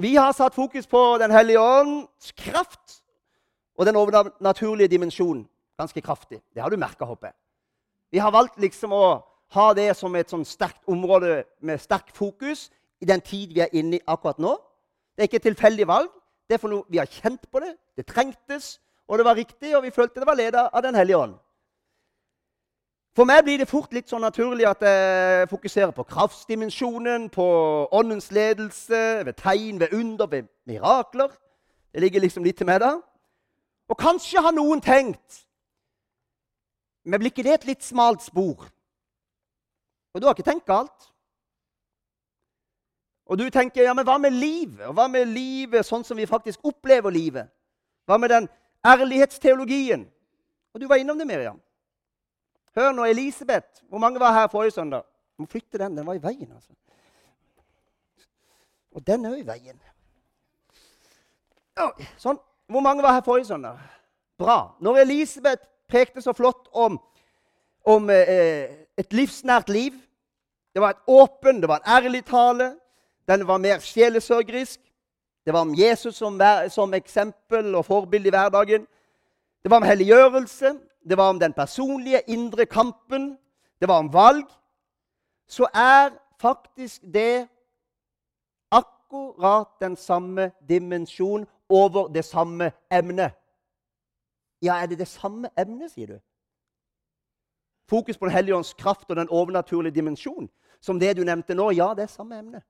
Vi har satt fokus på Den hellige ånds kraft og den overnaturlige dimensjonen ganske kraftig. Det har du merka, håper jeg. Vi har valgt liksom å ha det som et sånn sterkt område med sterk fokus i den tid vi er inne i akkurat nå. Det er ikke et tilfeldig valg. Det er for noe vi har kjent på det. Det trengtes, og det var riktig, og vi følte det var ledet av Den hellige ånd. For meg blir det fort litt sånn naturlig at jeg fokuserer på kraftsdimensjonen, på åndens ledelse, ved tegn, ved under, ved mirakler. Det ligger liksom litt til meg da. Og kanskje har noen tenkt Men blir ikke det et litt smalt spor? Og du har ikke tenkt galt. Og du tenker ja, men hva med livet? Og hva med livet sånn som vi faktisk opplever livet? Hva med den ærlighetsteologien? Og du var innom det, Miriam. Hør nå, Elisabeth. Hvor mange var her forrige søndag? Må flytte den. Den var i veien. altså. Og den er jo i veien. Sånn. Hvor mange var her forrige søndag? Bra. Når Elisabeth prekte så flott om, om eh, et livsnært liv Det var et åpen, det var en ærlig tale. Den var mer sjelesørgerisk. Det var om Jesus som, som eksempel og forbilde i hverdagen. Det var om helliggjørelse det var om den personlige, indre kampen, det var om valg, så er faktisk det akkurat den samme dimensjon over det samme emnet. Ja, er det det samme emnet, sier du? Fokus på Den hellige ånds kraft og den overnaturlige dimensjon. Som det du nevnte nå. Ja, det er samme emne.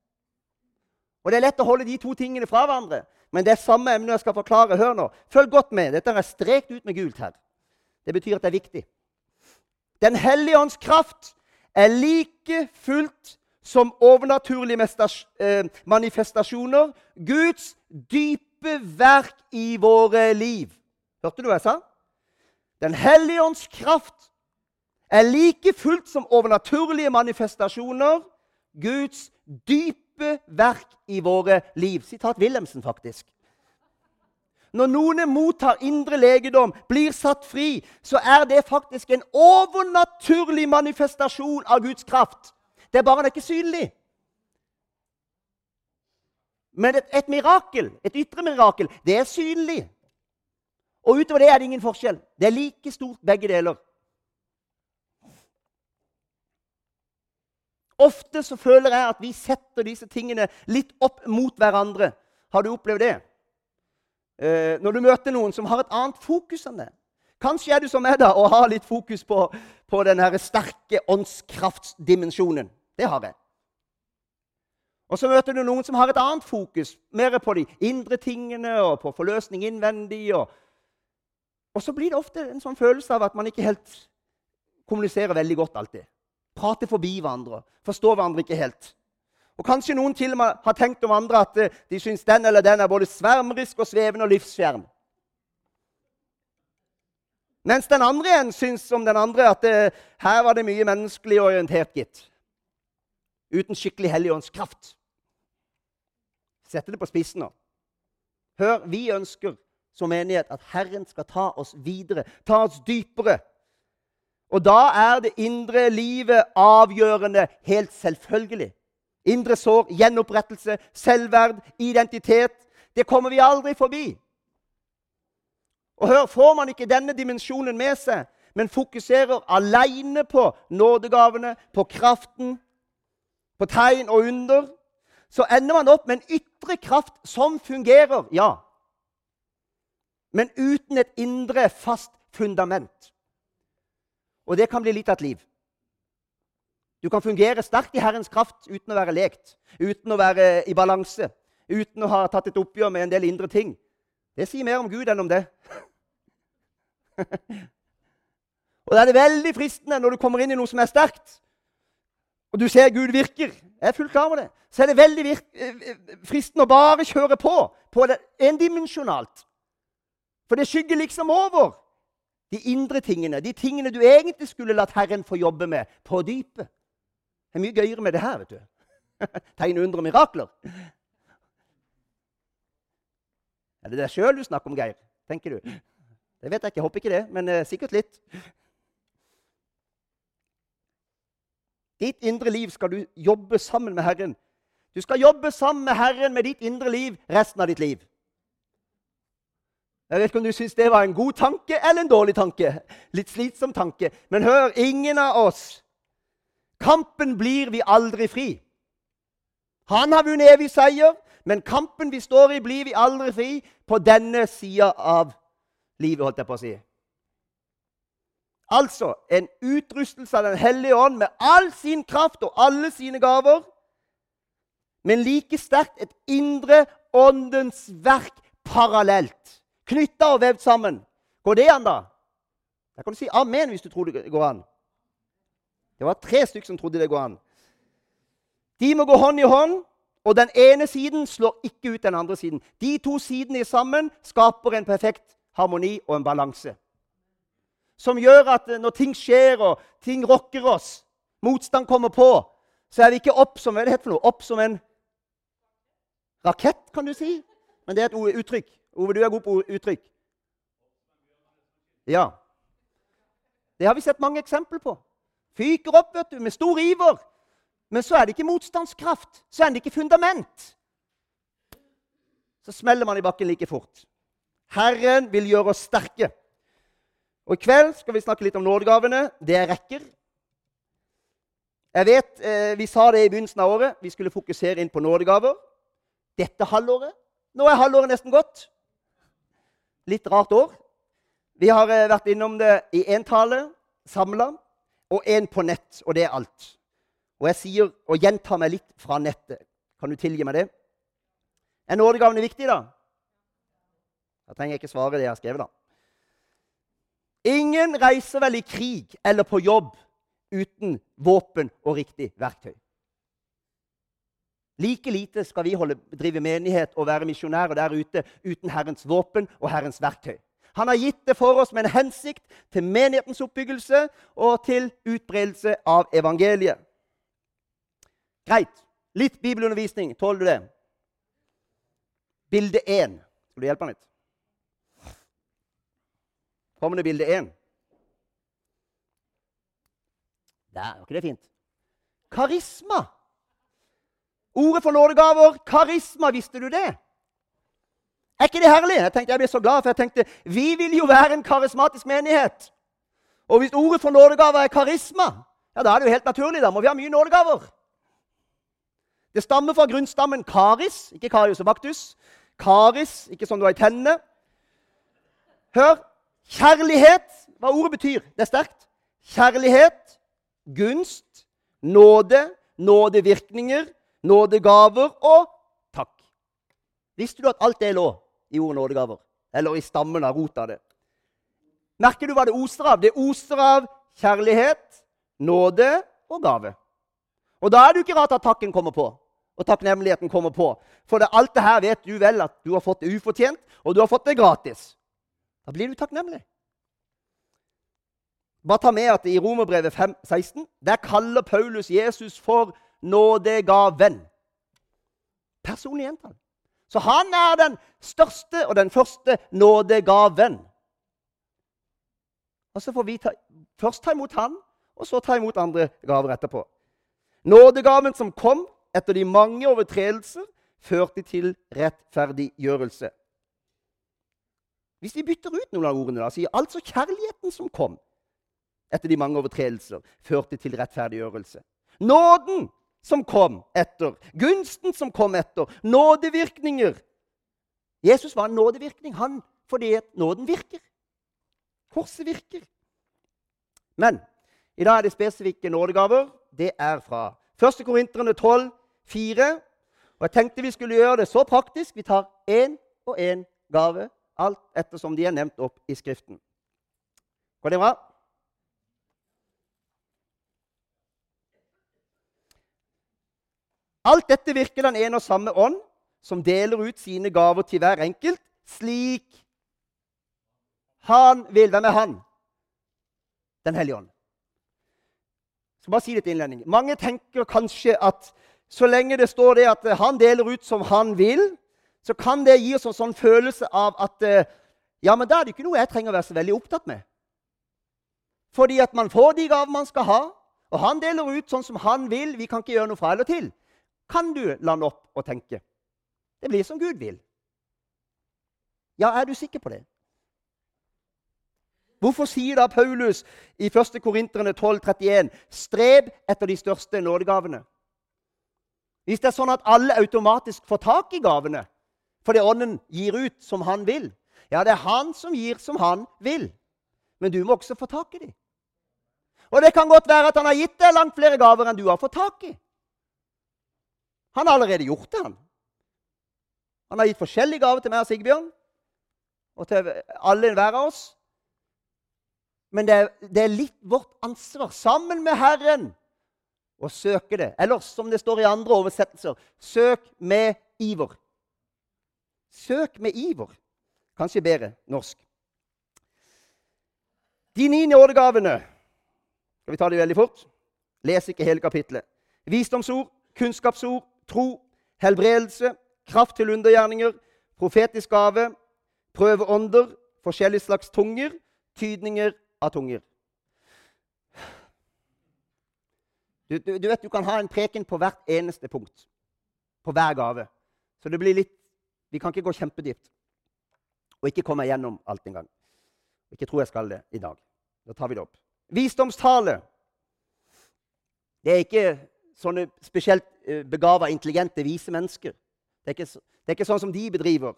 Og Det er lett å holde de to tingene fra hverandre, men det er samme emne jeg skal forklare. Hør nå. Følg godt med. Dette er strekt ut med gult her. Det betyr at det er viktig. Den hellige ånds kraft er like fullt som overnaturlige eh, manifestasjoner Guds dype verk i våre liv. Hørte du hva jeg sa? Den hellige ånds kraft er like fullt som overnaturlige manifestasjoner Guds dype verk i våre liv. Sitat Wilhelmsen, faktisk. Når noen mottar indre legedom, blir satt fri, så er det faktisk en overnaturlig manifestasjon av Guds kraft. Det er bare det ikke synlig. Men et, et, mirakel, et ytre mirakel, det er synlig. Og utover det er det ingen forskjell. Det er like stort begge deler. Ofte så føler jeg at vi setter disse tingene litt opp mot hverandre. Har du opplevd det? Eh, når du møter noen som har et annet fokus enn det. Kanskje er du som meg da, og har litt fokus på, på den sterke åndskraftsdimensjonen. Det har jeg. Og så møter du noen som har et annet fokus, mer på de indre tingene og på forløsning innvendig. Og, og så blir det ofte en sånn følelse av at man ikke helt kommuniserer veldig godt alltid. Prater forbi hverandre, forstår hverandre ikke helt. Og Kanskje noen til og med har tenkt om andre at eh, de syns den eller den er både svermerisk og svevende og livsfjern. Mens den andre igjen syns om den andre at det, eh, her var det mye menneskelig orientert, gitt. Uten skikkelig helligåndskraft. Sette det på spissen nå. Hør, vi ønsker som menighet at Herren skal ta oss videre, ta oss dypere. Og da er det indre livet avgjørende, helt selvfølgelig. Indre sår, gjenopprettelse, selvverd, identitet. Det kommer vi aldri forbi. Og hør, Får man ikke denne dimensjonen med seg, men fokuserer alene på nådegavene, på kraften, på tegn og under, så ender man opp med en ytre kraft som fungerer, ja. Men uten et indre, fast fundament. Og det kan bli litt av et liv. Du kan fungere sterkt i Herrens kraft uten å være lekt, uten å være i balanse, uten å ha tatt et oppgjør med en del indre ting. Det sier mer om Gud enn om det. og da er det veldig fristende når du kommer inn i noe som er sterkt, og du ser Gud virker. Jeg er fullt klar over det. Så er det veldig eh, fristende å bare kjøre på på det endimensjonalt. For det skygger liksom over de indre tingene, de tingene du egentlig skulle latt Herren få jobbe med på dypet. Det er mye gøyere med det her. vet du. Tegn og mirakler. Er det deg sjøl du snakker om, Geir? tenker du? Det vet jeg ikke. Jeg håper ikke det, men eh, sikkert litt. Ditt indre liv skal du jobbe sammen med Herren. Du skal jobbe sammen med Herren med ditt indre liv resten av ditt liv. Jeg vet ikke om du syns det var en god tanke eller en dårlig tanke. Litt slitsom tanke. Men hør, ingen av oss Kampen blir vi aldri fri. Han har vunnet evig seier, men kampen vi står i, blir vi aldri fri på denne sida av livet, holdt jeg på å si. Altså en utrustelse av Den hellige ånd med all sin kraft og alle sine gaver, men like sterkt et indre åndens verk parallelt knytta og vevd sammen. Går det an, da? Da kan du si amen hvis du tror det går an. Det var tre stykker som trodde det går an. De må gå hånd i hånd, og den ene siden slår ikke ut den andre siden. De to sidene sammen skaper en perfekt harmoni og en balanse. Som gjør at når ting skjer og ting rokker oss, motstand kommer på, så er vi ikke opp som? Opp som en rakett, kan du si. Men det er et uttrykk. Ove, du er god på uttrykk. Ja. Det har vi sett mange eksempler på. Fyker opp vet du, med stor iver. Men så er det ikke motstandskraft. Så er det ikke fundament. Så smeller man i bakken like fort. Herren vil gjøre oss sterke. Og I kveld skal vi snakke litt om nådegavene. Det jeg rekker. Jeg vet, eh, Vi sa det i begynnelsen av året. Vi skulle fokusere inn på nådegaver. Dette halvåret. Nå er halvåret nesten gått litt rart år. Vi har eh, vært innom det i én tale samla og én på nett, og det er alt. Og jeg sier og gjentar meg litt fra nettet. Kan du tilgi meg det? Er nådegavene viktig, da? Da trenger jeg ikke svare det jeg har skrevet, da. Ingen reiser vel i krig eller på jobb uten våpen og riktig verktøy. Like lite skal vi holde, drive menighet og være misjonærer der ute uten Herrens våpen og Herrens verktøy. Han har gitt det for oss med en hensikt til menighetens oppbyggelse og til utbredelse av evangeliet. Greit. Litt bibelundervisning. Tåler du det? Bilde én. Skal du hjelpe meg litt? Kommer det bilde én. Der, var ikke det fint? Karisma. Ordet for nådegaver karisma. Visste du det? Er ikke det herlig? Jeg tenkte, jeg ble så glad, for jeg tenkte vi vil jo være en karismatisk menighet. Og hvis ordet for nådegaver er karisma, ja, da er det jo helt naturlig. Da må vi ha mye nådegaver. Det stammer fra grunnstammen karis, ikke karius og baktus. Karis, ikke som du har i tennene. Hør. Kjærlighet, hva ordet betyr. Det er sterkt. Kjærlighet, gunst, nåde, nådevirkninger, nådegaver og takk. Visste du at alt det lå i ordet nådegaver? Eller i stammen av rota det? Merker du hva det oser av? Det oser av kjærlighet, nåde og gave. Og da er det jo ikke rart at takken kommer på, og takknemligheten kommer på. For det, alt det her vet du vel at du har fått det ufortjent, og du har fått det gratis. Da blir du takknemlig. Bare ta med at I Romerbrevet 5, 16 der kaller Paulus Jesus for nådegaven. Personlig gjentall. Så han er den største og den første nådegaven. Og så får vi ta, først ta imot han, og så ta imot andre gaver etterpå. Nådegaven som kom etter de mange overtredelser, førte til rettferdiggjørelse. Hvis vi bytter ut noen av ordene, da, sier altså kjærligheten som kom etter de mange overtredelser, førte til rettferdiggjørelse. Nåden som kom etter, gunsten som kom etter, nådevirkninger. Jesus var en nådevirkning, han, fordi nåden virker. Korset virker. Men i dag er det spesifikke nådegaver. Det er fra 1. Korinterne 12, 4. Og jeg tenkte vi skulle gjøre det så praktisk. Vi tar én og én gave, alt ettersom de er nevnt opp i Skriften. Går det bra? Alt dette virker den ene og samme ånd, som deler ut sine gaver til hver enkelt, slik han vil. Hvem er han? Den hellige ånd. Jeg skal bare si det til innledning. Mange tenker kanskje at så lenge det står det at han deler ut som han vil, så kan det gi oss en sånn følelse av at eh, ja, men da er det ikke noe jeg trenger å være så veldig opptatt med. Fordi at man får de gaver man skal ha, og han deler ut sånn som han vil. Vi kan ikke gjøre noe fra eller til. Kan du lande opp og tenke. Det blir som Gud vil. Ja, er du sikker på det? Hvorfor sier da Paulus i 1. Korinterne 12,31.: Streb etter de største nådegavene. Hvis det er sånn at alle automatisk får tak i gavene fordi Ånden gir ut som han vil Ja, det er han som gir som han vil, men du må også få tak i dem. Og det kan godt være at han har gitt deg langt flere gaver enn du har fått tak i. Han har allerede gjort det, han. Han har gitt forskjellige gaver til meg og Sigbjørn og til alle hver av oss. Men det er, det er litt vårt ansvar, sammen med Herren, å søke det. Eller som det står i andre oversettelser søk med iver. Søk med iver. Kanskje bedre norsk. De ni nådegavene Skal vi ta det veldig fort? Les ikke hele kapitlet. Visdomsord, kunnskapsord, tro, helbredelse, kraft til undergjerninger, profetisk gave, prøve ånder, forskjellige slags tunger, tydninger av tunger. Du, du, du, vet du kan ha en preken på hvert eneste punkt. På hver gave. Så det blir litt Vi kan ikke gå kjempedypt og ikke komme gjennom alt engang. Ikke tror jeg skal det i dag. Da tar vi det opp. Visdomstale. Det er ikke sånne spesielt eh, begava, intelligente, vise mennesker. Det er, ikke, det er ikke sånn som de bedriver.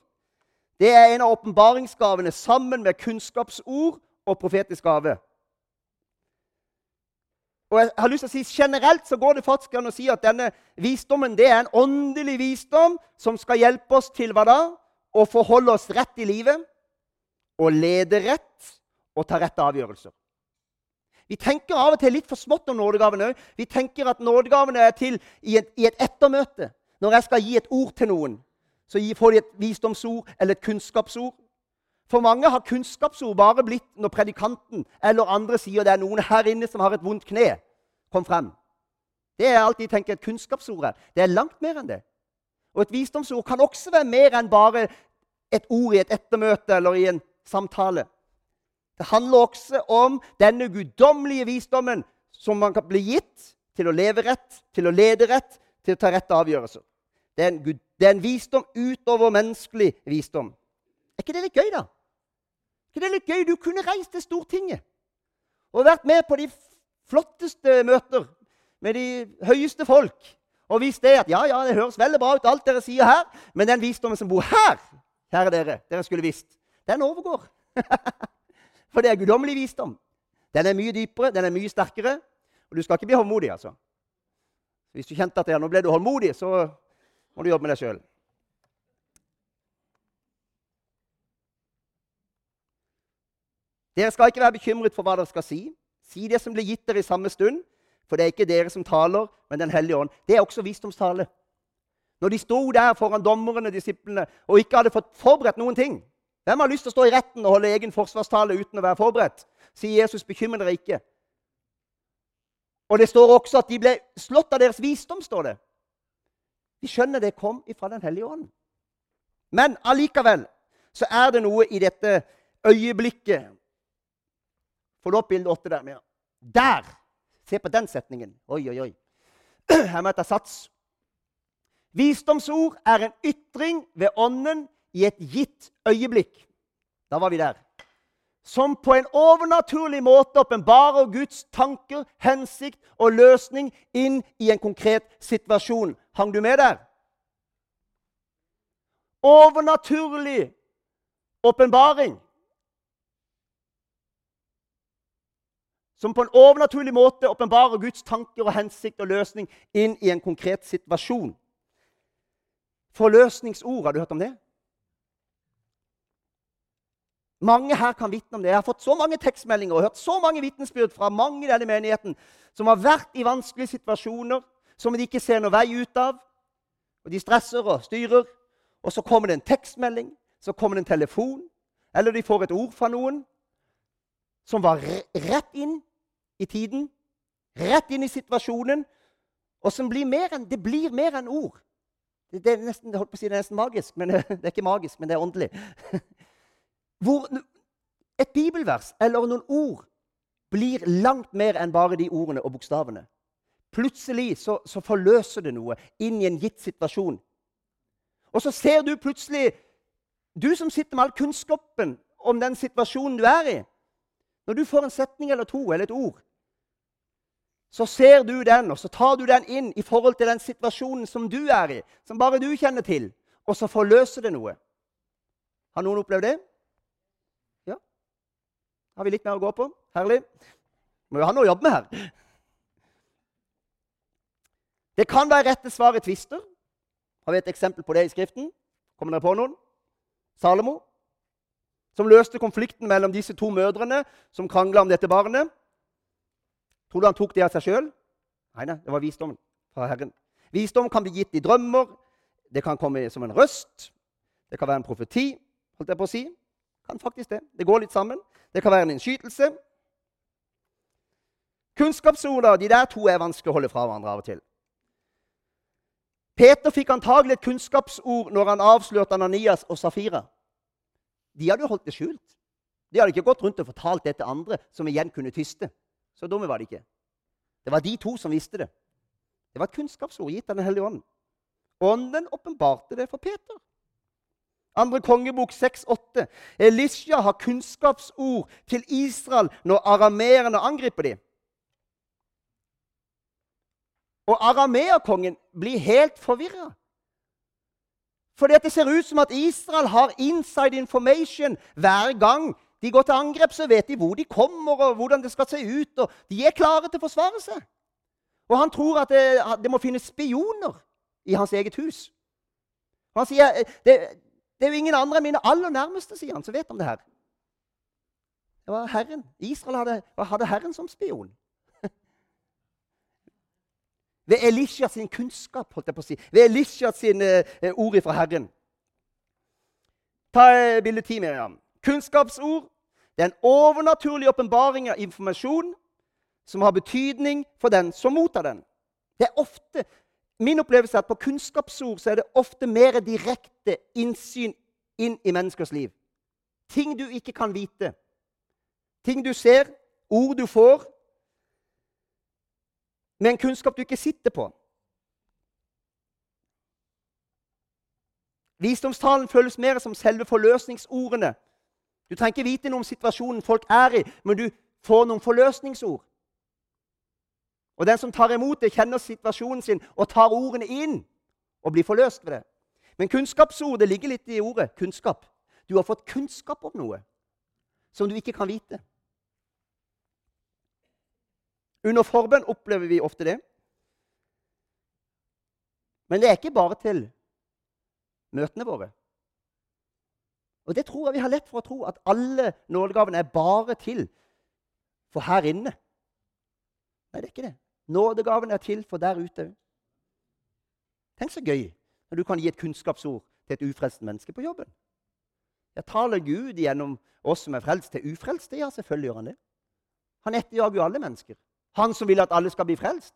Det er en av åpenbaringsgavene sammen med kunnskapsord og profetisk gave. Og jeg har lyst til å si Generelt så går det faktisk an å si at denne visdommen det er en åndelig visdom som skal hjelpe oss til hva da? Å forholde oss rett i livet, og lede rett og ta rette avgjørelser. Vi tenker av og til litt for smått om nådegavene òg. Vi tenker at nådegavene er til i et, i et ettermøte. Når jeg skal gi et ord til noen, så får de et visdomsord eller et kunnskapsord. For mange har kunnskapsord bare blitt når predikanten eller andre sier det er noen her inne som har et vondt kne. Kom frem. Det er alt de tenker et kunnskapsord er. Det er langt mer enn det. Og et visdomsord kan også være mer enn bare et ord i et ettermøte eller i en samtale. Det handler også om denne guddommelige visdommen som man kan bli gitt til å leve rett, til å lede rett, til å ta rette avgjørelser. Det er, en, det er en visdom utover menneskelig visdom. Er ikke det litt gøy, da? Er ikke det litt gøy? Du kunne reist til Stortinget og vært med på de flotteste møter med de høyeste folk. Og visst det at ja, ja, det høres veldig bra ut, alt dere sier her, men den visdommen som bor her, kjære dere, dere skulle visst, den overgår. For det er guddommelig visdom. Den er mye dypere, den er mye sterkere. Og du skal ikke bli håndmodig, altså. Hvis du kjente at ja, nå ble du håndmodig, så må du jobbe med deg sjøl. Dere skal ikke være bekymret for hva dere skal si. Si det som blir gitt dere i samme stund, for det er ikke dere som taler, men Den hellige ånd. Det er også visdomstale. Når de sto der foran dommerne og disiplene og ikke hadde fått forberedt noen ting Hvem har lyst til å stå i retten og holde egen forsvarstale uten å være forberedt? Sier Jesus, bekymre dere ikke. Og det står også at de ble slått av deres visdom, står det. De skjønner det kom ifra Den hellige ånd. Men allikevel så er det noe i dette øyeblikket Få opp bilde åtte der? Ja. Der! Se på den setningen. Oi, oi, oi. Her må jeg ta sats. Visdomsord er en ytring ved Ånden i et gitt øyeblikk. Da var vi der. Som på en overnaturlig måte åpenbarer Guds tanker, hensikt og løsning inn i en konkret situasjon. Hang du med der? Overnaturlig åpenbaring. som på en overnaturlig måte åpenbarer Guds tanker og hensikt og løsning inn i en konkret situasjon. Forløsningsord, har du hørt om det? Mange her kan vitne om det. Jeg har fått så mange tekstmeldinger og hørt så mange vitnesbyrd fra mange i denne menigheten som har vært i vanskelige situasjoner som de ikke ser noen vei ut av. Og De stresser og styrer. Og så kommer det en tekstmelding, så kommer det en telefon, eller de får et ord fra noen som var rett inn i tiden, rett inn i situasjonen, og som blir mer enn, det blir mer enn ord. Det, er nesten, holdt på å si, det er nesten magisk, men det er ikke magisk, men det er åndelig. Hvor et bibelvers eller noen ord blir langt mer enn bare de ordene og bokstavene. Plutselig så, så forløser det noe inn i en gitt situasjon. Og så ser du plutselig Du som sitter med all kunnskapen om den situasjonen du er i Når du får en setning eller to eller et ord, så ser du den, og så tar du den inn i forhold til den situasjonen som du er i, som bare du kjenner til, og så forløser det noe. Har noen opplevd det? Har vi litt mer å gå på? Herlig. Må jo ha noe å jobbe med her. Det kan være rette svar i tvister. Har vi et eksempel på det i Skriften? Kommer dere på noen? Salomo, som løste konflikten mellom disse to mødrene som krangla om dette barnet. Tror du han tok det av seg sjøl? Nei, nei, det var visdommen fra Herren. Visdom kan bli gitt i drømmer, det kan komme som en røst, det kan være en profeti. holdt jeg på å si. Kan faktisk Det Det går litt sammen. Det kan være en innskytelse. Kunnskapsorda, de der to er vanskelig å holde fra hverandre av og til. Peter fikk antagelig et kunnskapsord når han avslørte Ananias og Safira. De hadde jo holdt det skjult. De hadde ikke gått rundt og fortalt det til andre, som igjen kunne tyste. Så dumme var de ikke. Det var de to som visste det. Det var et kunnskapsord gitt av Den hellige ånd. Ånden åpenbarte det for Peter. Andre kongebok 6,8. Elisha har kunnskapsord til Israel når arameerne angriper dem. Og arameerkongen blir helt forvirra. Fordi det ser ut som at Israel har inside information hver gang de går til angrep. Så vet de hvor de kommer, og hvordan det skal se ut. og De er klare til å forsvare seg. Og han tror at det, det må finnes spioner i hans eget hus. Han sier det, det er jo ingen andre enn mine aller nærmeste, sier han, som vet om det her. Det var Herren. Israel hadde, hadde Herren som spion. Ved Elisha sin kunnskap, holdt jeg på å si. Ved Elisha sine eh, ord fra Herren. Ta eh, bilde ti, Miriam. Kunnskapsord det er en overnaturlig åpenbaring av informasjon som har betydning for den som mottar den. Det er ofte, Min opplevelse er at på kunnskapsord så er det ofte mer direkte innsyn inn i menneskers liv. Ting du ikke kan vite. Ting du ser, ord du får, med en kunnskap du ikke sitter på. Visdomstalen føles mer som selve forløsningsordene. Du trenger ikke vite noe om situasjonen folk er i, men du får noen forløsningsord. Og Den som tar imot det, kjenner situasjonen sin og tar ordene inn og blir forløst ved det. Men kunnskapsordet ligger litt i ordet kunnskap. Du har fått kunnskap om noe som du ikke kan vite. Under forbønn opplever vi ofte det. Men det er ikke bare til møtene våre. Og det tror jeg vi har lett for å tro, at alle nådegavene er bare til for her inne. Nei, det er ikke det. Nådegaven er til for der ute òg. Tenk så gøy når du kan gi et kunnskapsord til et ufrelst menneske på jobben. Jeg taler Gud gjennom oss som er frelst, til ufrelste? Ja, selvfølgelig gjør han det. Han etterjager jo alle mennesker. Han som vil at alle skal bli frelst.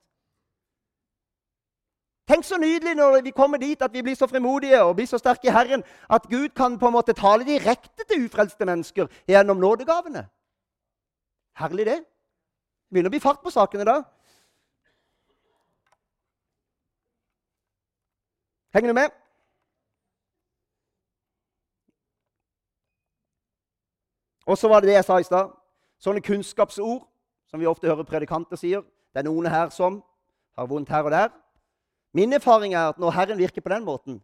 Tenk så nydelig når vi kommer dit at vi blir så frimodige og blir så sterke i Herren at Gud kan på en måte tale direkte til ufrelste mennesker gjennom nådegavene. Herlig, det. Begynner å bli fart på sakene da. Henger du med? Og så var det det jeg sa i stad. Sånne kunnskapsord som vi ofte hører predikanter sier. Det er noen her som har vondt her og der. Min erfaring er at når Herren virker på den måten,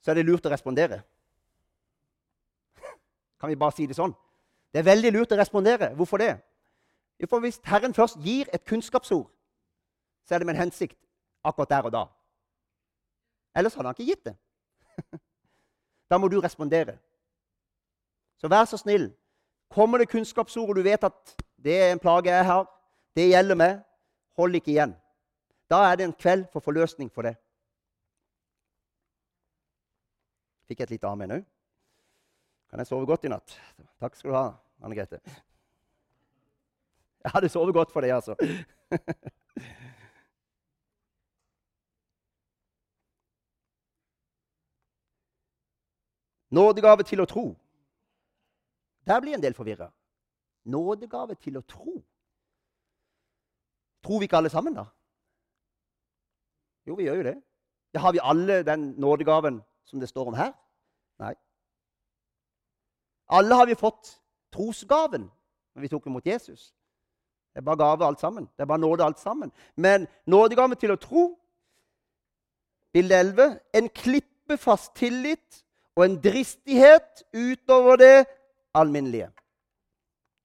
så er det lurt å respondere. Kan vi bare si det sånn? Det er veldig lurt å respondere. Hvorfor det? For Hvis Herren først gir et kunnskapsord, så er det med en hensikt akkurat der og da. Ellers hadde han ikke gitt det. Da må du respondere. Så vær så snill. Kommer det kunnskapsord, og du vet at det er en plage jeg har. Det gjelder meg. Hold ikke igjen. Da er det en kveld for forløsning for det. Fikk jeg et lite amen òg? Kan jeg sove godt i natt? Takk skal du ha, Anne Grete. Jeg hadde sovet godt for det, altså. Nådegave til å tro. Der blir en del forvirra nådegave til å tro. Tror vi ikke alle sammen, da? Jo, vi gjør jo det. Ja, har vi alle den nådegaven som det står om her? Nei. Alle har vi fått trosgaven når vi tok imot Jesus. Det er bare gave alt sammen. Det er bare nåde alt sammen. Men nådegave til å tro Bilde 11. En klippefast tillit og en dristighet utover det alminnelige.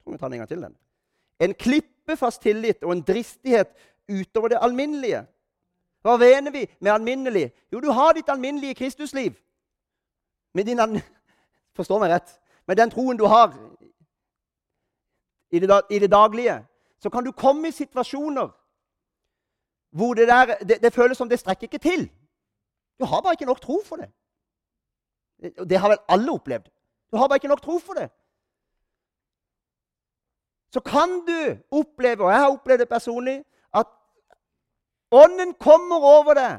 Jeg vi tar den en gang til. den. En klippefast tillit og en dristighet utover det alminnelige. Hva mener vi med alminnelig? Jo, du har ditt alminnelige Kristusliv. Med din an... Forstår meg rett. Med den troen du har i det, i det daglige, så kan du komme i situasjoner hvor det, der, det, det føles som det strekker ikke til. Du har bare ikke nok tro for det. Det har vel alle opplevd. Du har bare ikke nok tro for det. Så kan du oppleve, og jeg har opplevd det personlig, at Ånden kommer over deg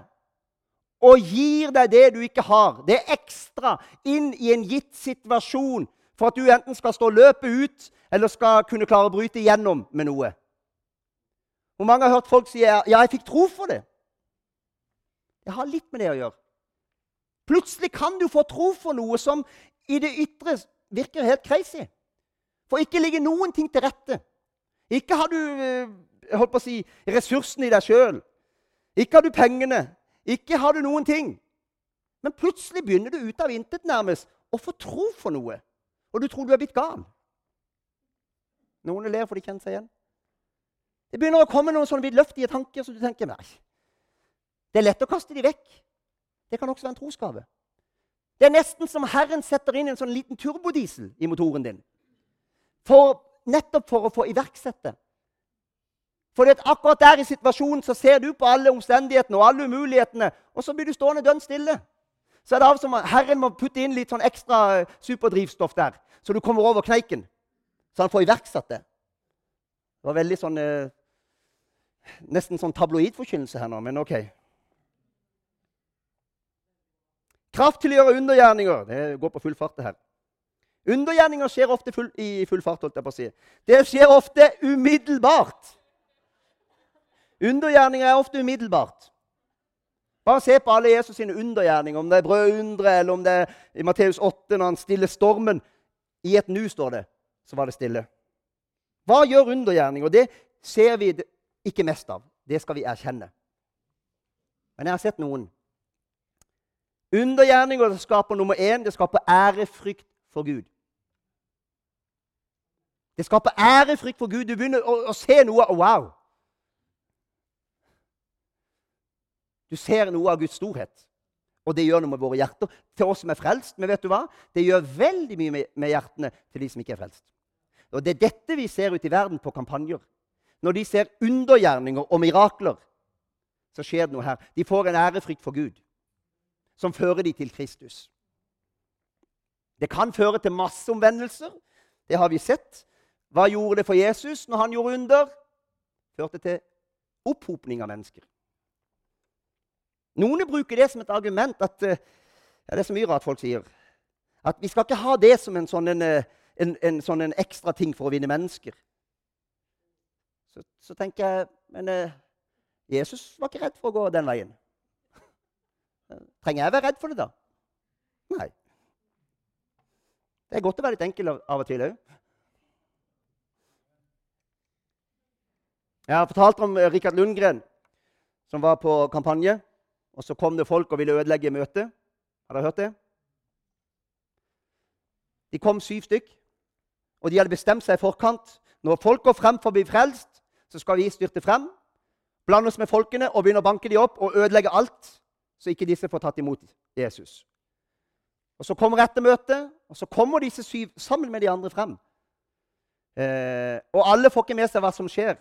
og gir deg det du ikke har. Det er ekstra inn i en gitt situasjon for at du enten skal stå løpet ut eller skal kunne klare å bryte igjennom med noe. Hvor mange har hørt folk si ja, jeg fikk tro for det? Det har litt med det å gjøre. Plutselig kan du få tro for noe som i det ytre virker helt crazy. For ikke ligger noen ting til rette. Ikke har du eh, holdt på å si, ressursene i deg sjøl. Ikke har du pengene. Ikke har du noen ting. Men plutselig begynner du ut av intet nærmest å få tro for noe. Og du tror du er blitt gal. Noen ler for de kjenner seg igjen. Det begynner å komme noen sånne vidløftige tanker som du tenker nei, det er lett å kaste de vekk. Det kan også være en trosgave. Det er nesten som Herren setter inn en sånn liten turbodiesel i motoren din. For, nettopp for å få iverksette. For akkurat der i situasjonen så ser du på alle omstendighetene og alle umulighetene, og så blir du stående dønn stille. Så er det av som Herren må putte inn litt sånn ekstra eh, superdrivstoff der, så du kommer over kneiken. Så han får iverksatt det. Det var veldig sånn eh, Nesten sånn tabloidforkynnelse her nå, men OK. Kraft til å gjøre undergjerninger. Det går på full fart, det her. Undergjerninger skjer ofte full, i full fart. holdt jeg på å si. Det skjer ofte umiddelbart. Undergjerninger er ofte umiddelbart. Bare se på alle Jesus sine undergjerninger, om det er brødundre, eller om det er i Matteus 8, når han stiller stormen. I et nu, står det, så var det stille. Hva gjør undergjerninger? Det ser vi ikke mest av. Det skal vi erkjenne. Men jeg har sett noen Undergjerninger det skaper nummer én det skaper ærefrykt for Gud. Det skaper ærefrykt for Gud. Du begynner å, å se noe wow. Du ser noe av Guds storhet, og det gjør noe med våre hjerter. Til oss som er frelst. Men vet du hva? det gjør veldig mye med, hjertene til de som ikke er frelst. Og Det er dette vi ser ute i verden på kampanjer. Når de ser undergjerninger og mirakler, så skjer det noe her. De får en ærefrykt for Gud som fører de til Kristus. Det kan føre til masseomvendelser. Det har vi sett. Hva gjorde det for Jesus når han gjorde under? Førte til opphopning av mennesker. Noen bruker det som et argument at eh, ja, Det er så mye rart folk sier. At vi skal ikke ha det som en sånn, en, eh, en, en sånn en ekstra ting for å vinne mennesker. Så, så tenker jeg Men eh, Jesus var ikke redd for å gå den veien. Trenger jeg være redd for det, da? Nei. Det er godt å være litt enkel av og til òg. Jeg har fortalt om Rikard Lundgren, som var på kampanje. Og så kom det folk og ville ødelegge møtet. Har dere hørt det? De kom syv stykk, og de hadde bestemt seg i forkant. Når folk går frem for å bli frelst, så skal vi styrte frem, blande oss med folkene og begynne å banke dem opp og ødelegge alt så ikke disse får tatt imot Jesus. Og Så kommer ettermøtet, og så kommer disse syv sammen med de andre frem. Eh, og alle får ikke med seg hva som skjer.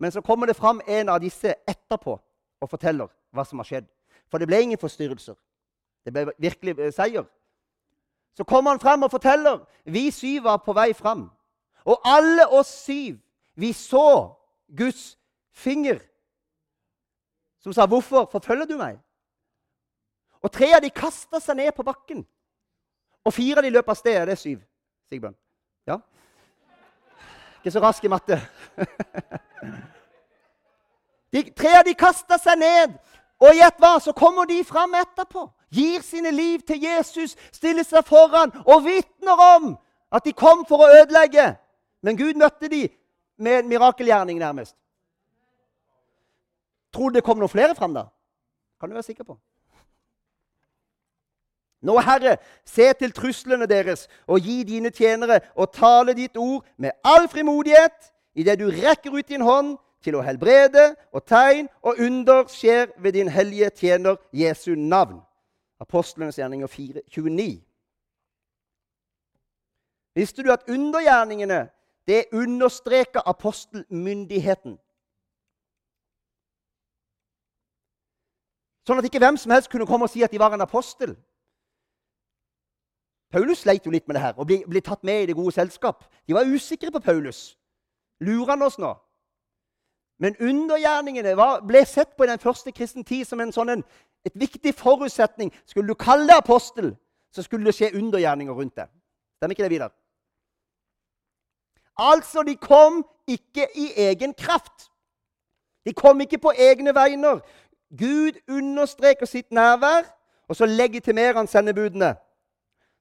Men så kommer det fram en av disse etterpå og forteller hva som har skjedd. For det ble ingen forstyrrelser. Det ble virkelig eh, seier. Så kommer han frem og forteller. Vi syv var på vei fram. Og alle oss syv, vi så Guds finger som sa, 'Hvorfor forfølger du meg?' Og tre av de kasta seg ned på bakken. Og fire av de løp av sted. Det syv. Sigbjørn. Ja? Ikke så rask i matte. De, tre av de kasta seg ned, og gjett hva? Så kommer de fram etterpå. Gir sine liv til Jesus, stiller seg foran og vitner om at de kom for å ødelegge. Men Gud møtte de med en mirakelgjerning, nærmest. Tror du det kom noen flere fram da? Kan du være sikker på. Nå, Herre, se til truslene deres og gi dine tjenere og tale ditt ord med all frimodighet idet du rekker ut din hånd til å helbrede, og tegn og under skjer ved din hellige tjener Jesu navn. Apostlenes gjerninger 4, 29. Visste du at undergjerningene det understreker apostelmyndigheten? Sånn at ikke hvem som helst kunne komme og si at de var en apostel. Paulus sleit jo litt med det her og ble, ble, tatt med i det gode selskap. De var usikre på Paulus. Lurer han oss nå? Men undergjerningene var, ble sett på i den første kristen tid som en sånn en, et viktig forutsetning. Skulle du kalle deg apostel, så skulle det skje undergjerninger rundt deg. Stemmer ikke det, Vidar? Altså, de kom ikke i egen kraft. De kom ikke på egne vegner. Gud understreker sitt nærvær, og så legitimerer han sendebudene.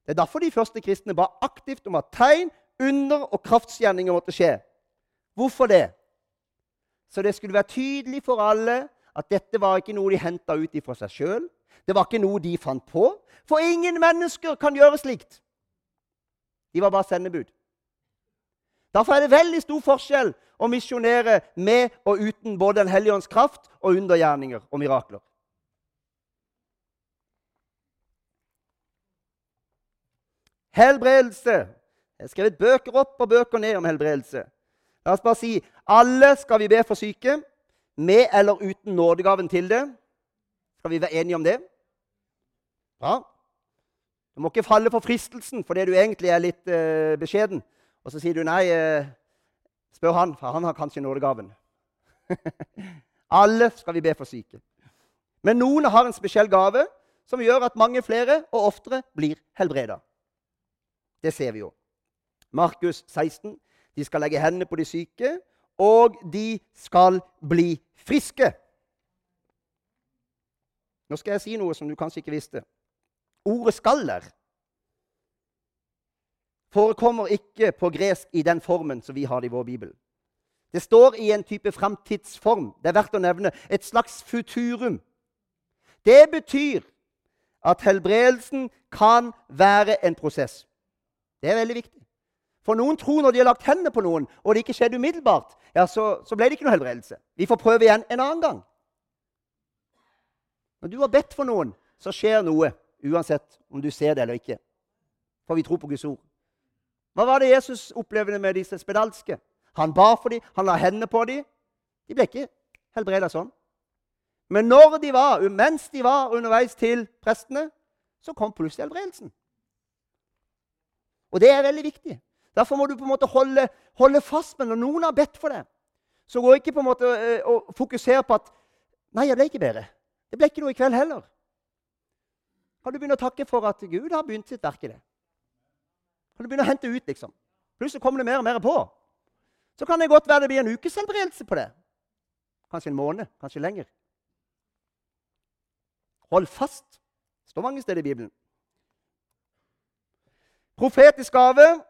Det er derfor de første kristne ba aktivt om at tegn, under og kraftsgjerninger måtte skje. Hvorfor det? Så det skulle være tydelig for alle at dette var ikke noe de henta ut fra seg sjøl. Det var ikke noe de fant på. For ingen mennesker kan gjøre slikt. De var bare sendebud. Derfor er det veldig stor forskjell å misjonere med og uten både Den hellige ånds kraft og undergjerninger og mirakler. Helbredelse. Jeg har skrevet bøker opp og bøker ned om helbredelse. La oss bare si alle skal vi be for syke, med eller uten nådegaven til det. Skal vi være enige om det? Bra. Du må ikke falle for fristelsen fordi du egentlig er litt uh, beskjeden. Og så sier du nei, uh, spør han, for han har kanskje nådegaven. alle skal vi be for syke. Men noen har en spesiell gave som gjør at mange flere og oftere blir helbreda. Det ser vi jo. Markus 16. De skal legge hendene på de syke, og de skal bli friske. Nå skal jeg si noe som du kanskje ikke visste. Ordet 'skaller' forekommer ikke på gresk i den formen som vi har det i vår bibel. Det står i en type framtidsform. Det er verdt å nevne. Et slags futurum. Det betyr at helbredelsen kan være en prosess. Det er veldig viktig. For noen tror når de har lagt hendene på noen, og det ikke skjedde umiddelbart, ja, så, så ble det ikke noe helbredelse. Vi får prøve igjen en annen gang. Når du har bedt for noen, så skjer noe, uansett om du ser det eller ikke. For vi tror på Guds ord. Hva var det Jesus opplevde med disse spedalske? Han ba for dem, han la hendene på dem. De ble ikke helbreda sånn. Men når de var, mens de var underveis til prestene, så kom plutselig helbredelsen. Og det er veldig viktig. Derfor må du på en måte holde, holde fast med når noen har bedt for deg. Så gå ikke på en måte å og fokusere på at 'Nei, jeg ble ikke bedre. Det ble ikke noe i kveld heller.' Kan du begynne å takke for at Gud har begynt sitt verk i det? Kan du begynne å hente ut, liksom? Plutselig kommer det mer og mer på. Så kan det godt være det blir en ukes helbredelse på det. Kanskje en måned, kanskje lenger. Hold fast. Det står mange steder i Bibelen. Profetisk gave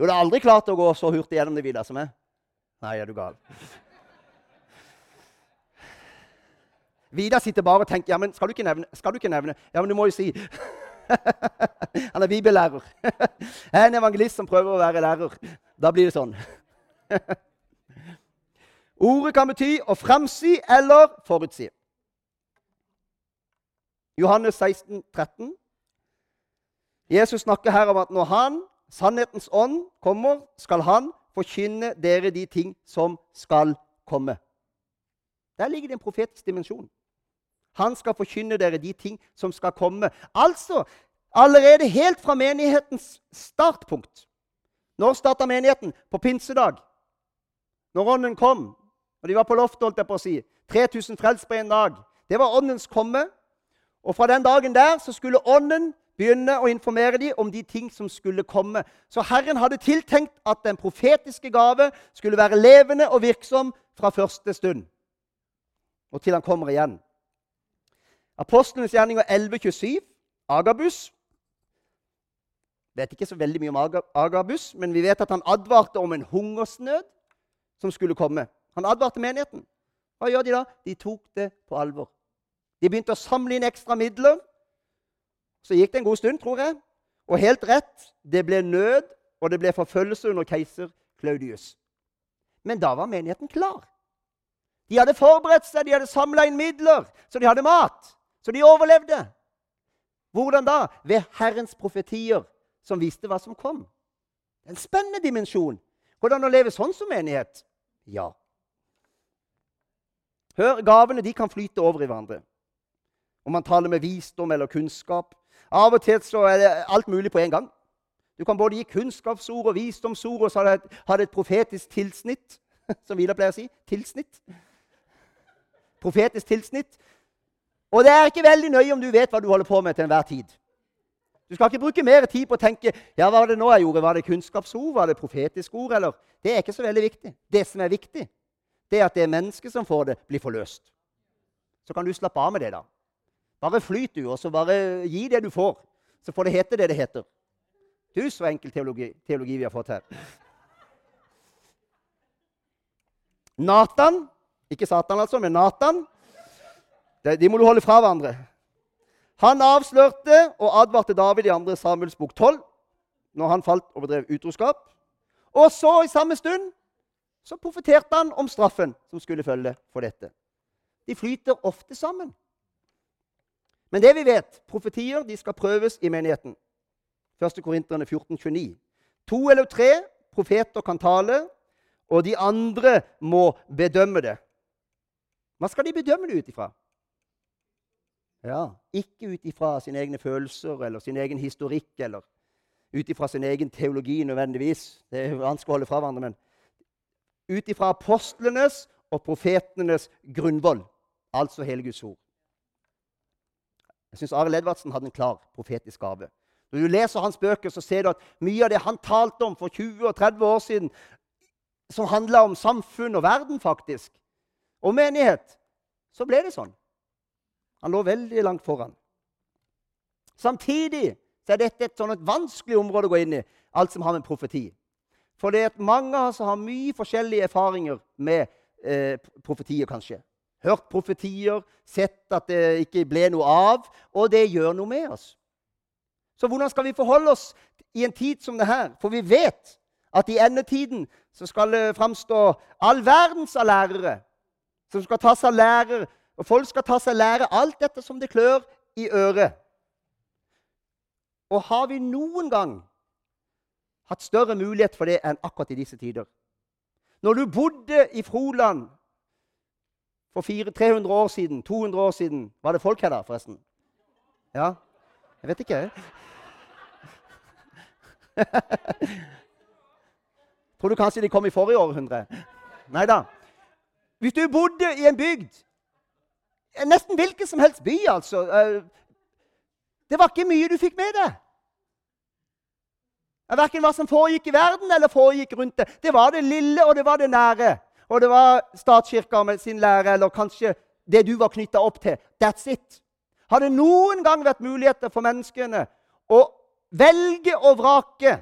Du hadde aldri klart å gå så hurtig gjennom det videre som meg. Nei, er du gal? Vidar sitter bare og tenker ja, men skal du ikke nevne? Skal du ikke nevne? Ja, men du må jo si Han er bibellærer. Er en evangelist som prøver å være lærer. Da blir det sånn. Ordet kan bety å fremsi eller forutsi. Johannes 16, 13. Jesus snakker her om at når Han, sannhetens ånd, kommer, skal Han forkynne dere de ting som skal komme. Der ligger det en profetisk dimensjon. Han skal forkynne dere de ting som skal komme. Altså allerede helt fra menighetens startpunkt. Når starta menigheten? På pinsedag. Når Ånden kom. Og de var på loftet, holdt jeg på å si. 3000 frelst på en dag. Det var Åndens komme. Og fra den dagen der så skulle Ånden begynne å informere dem om de ting som skulle komme. Så Herren hadde tiltenkt at den profetiske gave skulle være levende og virksom fra første stund og til han kommer igjen. Apostlenes gjerninger 11.27, Agabus. Vet ikke så veldig mye om Agabus, men vi vet at han advarte om en hungersnød som skulle komme. Han advarte menigheten. Hva gjør de da? De tok det på alvor. De begynte å samle inn ekstra midler. Så gikk det en god stund, tror jeg. Og helt rett, det ble nød, og det ble forfølgelse under keiser Claudius. Men da var menigheten klar. De hadde forberedt seg, de hadde samla inn midler, så de hadde mat. Så de overlevde. Hvordan da? Ved Herrens profetier, som visste hva som kom. En spennende dimensjon. Hvordan å leve sånn som menighet? Ja. Hør, gavene de kan flyte over i hverandre. Om man taler med visdom eller kunnskap. Av og til så er det alt mulig på en gang. Du kan både gi kunnskapsord og visdomsord, og så har det et profetisk tilsnitt. Som Vidar pleier å si. Tilsnitt. Profetisk tilsnitt. Og det er ikke veldig nøye om du vet hva du holder på med til enhver tid. Du skal ikke bruke mer tid på å tenke ja, hva var det nå jeg gjorde. Var det kunnskapsord? Var det profetiske ord? Eller? Det er ikke så veldig viktig. Det som er viktig, det er at det er mennesket som får det, blir forløst. Så kan du slappe av med det, da. Bare flyt, du, og så bare gi det du får. Så får det hete det det heter. Du, så enkel teologi, teologi vi har fått her. Nathan Ikke Satan, altså, men Nathan. De må du holde fra hverandre. Han avslørte og advarte David i 2. Samuels bok 12 når han falt og bedrev utroskap. Og så, i samme stund, så profeterte han om straffen som skulle følge for dette. De flyter ofte sammen. Men det vi vet, profetier de skal prøves i menigheten. 1. Korinterne 14, 29. To eller tre profeter kan tale, og de andre må bedømme det. Hva skal de bedømme det ut ifra? Ja, Ikke ut ifra sine egne følelser eller sin egen historikk eller ut ifra sin egen teologi nødvendigvis. Det er vanskelig å holde fra hverandre, men ut ifra apostlenes og profetenes grunnvoll, altså hele Guds ord. Jeg syns Arild Edvardsen hadde en klar profetisk gave. Når du leser hans bøker, så ser du at mye av det han talte om for 20 og 30 år siden, som handla om samfunn og verden, faktisk, og menighet, så ble det sånn. Han lå veldig langt foran. Samtidig så er dette et sånn et vanskelig område å gå inn i, alt som har med profeti. For det er mange av oss har mye forskjellige erfaringer med eh, profetier, kanskje. Hørt profetier, sett at det ikke ble noe av, og det gjør noe med oss. Så hvordan skal vi forholde oss i en tid som det her? For vi vet at i endetiden så skal det framstå all verdens av lærere som skal ta seg lærer, og folk skal ta seg lære alt dette som det klør i øret. Og har vi noen gang hatt større mulighet for det enn akkurat i disse tider? Når du bodde i Froland for 300 år siden, 200 år siden Var det folk her da, forresten? Ja? Jeg vet ikke. Tror du kanskje de kom i forrige århundre? Nei da. Hvis du bodde i en bygd Nesten hvilken som helst by, altså. Eh, det var ikke mye du fikk med deg. Verken hva som foregikk i verden eller foregikk rundt det. Det var det lille, og det var det nære. Og det var statskirka med sin lære, eller kanskje det du var knytta opp til. That's it. Har det noen gang vært muligheter for menneskene å velge og vrake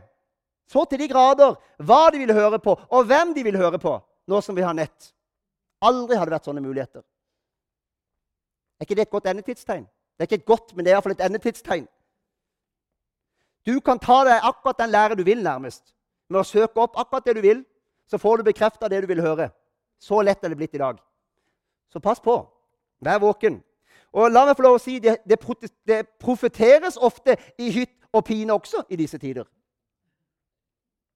så til de grader hva de vil høre på, og hvem de vil høre på, nå som vi har nett? Aldri har det vært sånne muligheter. Er ikke det et godt endetidstegn? Det er ikke et godt, men det er iallfall et endetidstegn. Du kan ta deg akkurat den lære du vil, nærmest. Med å søke opp akkurat det du vil, så får du bekrefta det du vil høre. Så lett er det blitt i dag. Så pass på. Vær våken. Og la meg få lov å si, det, det, det profeteres ofte i hytt og pine også i disse tider.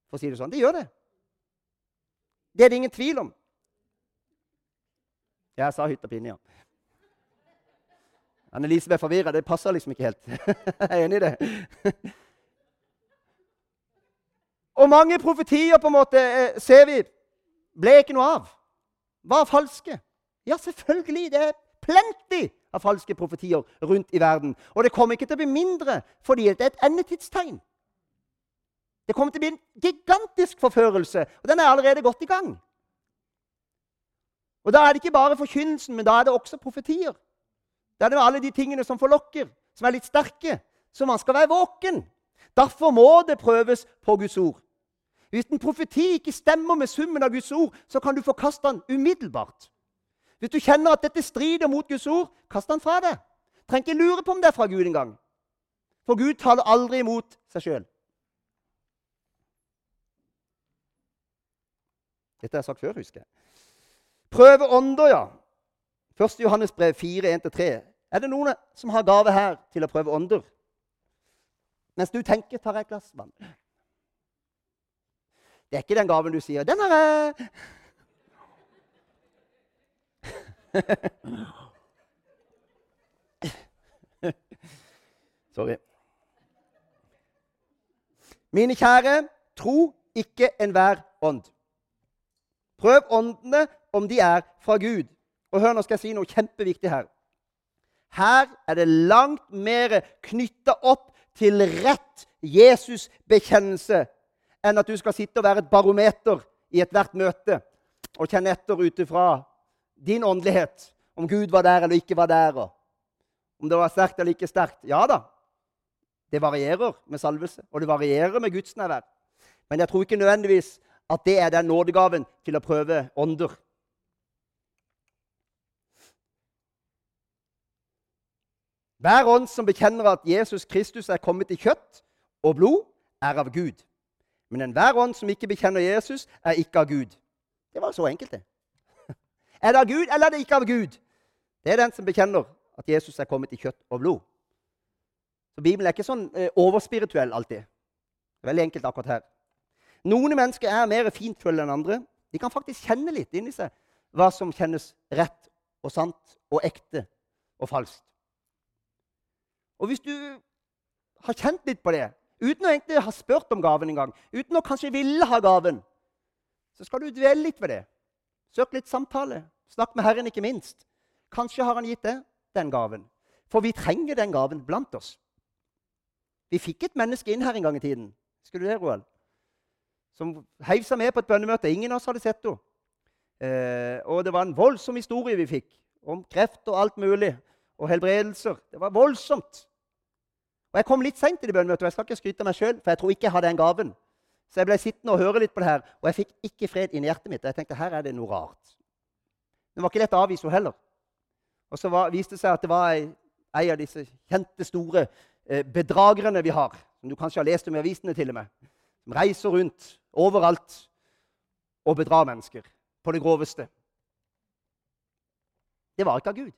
For å si det sånn. Det gjør det. Det er det ingen tvil om. Jeg sa hytt og pine, ja. Annelise ble forvirra. Det passer liksom ikke helt. Jeg er enig i det. Og mange profetier på en måte eh, ser vi ble ikke noe av. Var falske. Ja, selvfølgelig. Det er plenty av falske profetier rundt i verden. Og det kommer ikke til å bli mindre fordi det er et endetidstegn. Det kommer til å bli en gigantisk forførelse, og den er allerede godt i gang. Og Da er det ikke bare forkynnelsen, men da er det også profetier. Da er det alle de tingene som forlokker, som er litt sterke. Så man skal være våken. Derfor må det prøves på Guds ord. Hvis en profeti ikke stemmer med summen av Guds ord, så kan du forkaste den umiddelbart. Hvis du kjenner at dette strider mot Guds ord, kast den fra deg. Trenger ikke lure på om det er fra Gud engang. For Gud taler aldri imot seg sjøl. Dette har jeg sagt før, husker jeg. Prøve ånder, ja. 1. Johannes brev 4, 1-3. Er det noen som har gave her til å prøve ånder? Mens du tenker, tar jeg et glass vann. Det er ikke den gaven du sier 'Den har jeg'. Sorry. Mine kjære, tro ikke enhver ånd. Prøv åndene om de er fra Gud. Og hør, nå skal jeg si noe kjempeviktig her. Her er det langt mer knytta opp til rett Jesus-bekjennelse enn at du skal sitte og være et barometer i ethvert møte og kjenne etter ut ifra din åndelighet om Gud var der eller ikke var der, og om det var sterkt eller ikke sterkt. Ja da, det varierer med salvelse, og det varierer med Guds nærvær. Men jeg tror ikke nødvendigvis at det er den nådegaven til å prøve ånder. Hver ånd som bekjenner at Jesus Kristus er kommet i kjøtt og blod, er av Gud. Men enhver ånd som ikke bekjenner Jesus, er ikke av Gud. Det var så enkelt, det. Er det av Gud, eller er det ikke av Gud? Det er den som bekjenner at Jesus er kommet i kjøtt og blod. Så Bibelen er ikke sånn eh, overspirituell alltid. Det er veldig enkelt akkurat her. Noen mennesker er mer fintfølende enn andre. De kan faktisk kjenne litt inni seg hva som kjennes rett og sant og ekte og falskt. Og hvis du har kjent litt på det, uten å egentlig ha spurt om gaven engang, uten å kanskje ville ha gaven, så skal du dvele litt ved det. Søk litt samtale. Snakk med Herren, ikke minst. Kanskje har han gitt deg den gaven. For vi trenger den gaven blant oss. Vi fikk et menneske inn her en gang i tiden. Husker du det, Roald? Som heiv seg med på et bønnemøte. Ingen av oss hadde sett henne. Eh, og det var en voldsom historie vi fikk om kreft og alt mulig. Og helbredelser. Det var voldsomt. Og Jeg kom litt seint til det bønnemøtet, og jeg skal ikke skryte av meg sjøl, for jeg tror ikke jeg hadde den gaven. Så jeg ble sittende og høre litt på det her, og jeg fikk ikke fred inni hjertet mitt. Og jeg tenkte her er det noe rart. Det var ikke lett å avvise henne heller. Og så var, viste det seg at det var ei, ei av disse kjente, store eh, bedragerne vi har, som du kanskje har lest om i avisene til og med, som reiser rundt overalt og bedrar mennesker på det groveste. Det var ikke av Gud.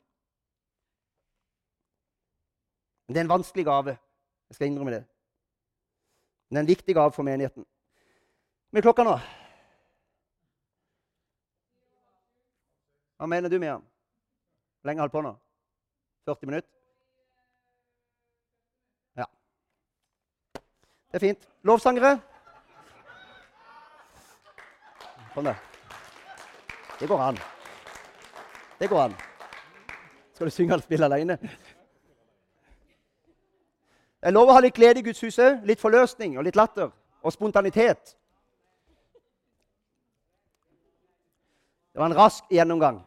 Men det er en vanskelig gave. Jeg skal innrømme det. Men det er en viktig gave for menigheten. Hvor er klokka nå? Hva mener du, Miriam? Hvor lenge holdt på nå? 40 minutter? Ja. Det er fint. Lovsangere? Kom da. Det går an. Det går an. Skal du synge eller spille alene? Jeg lover å ha litt glede i Guds hus. Litt forløsning og litt latter og spontanitet. Det var en rask gjennomgang.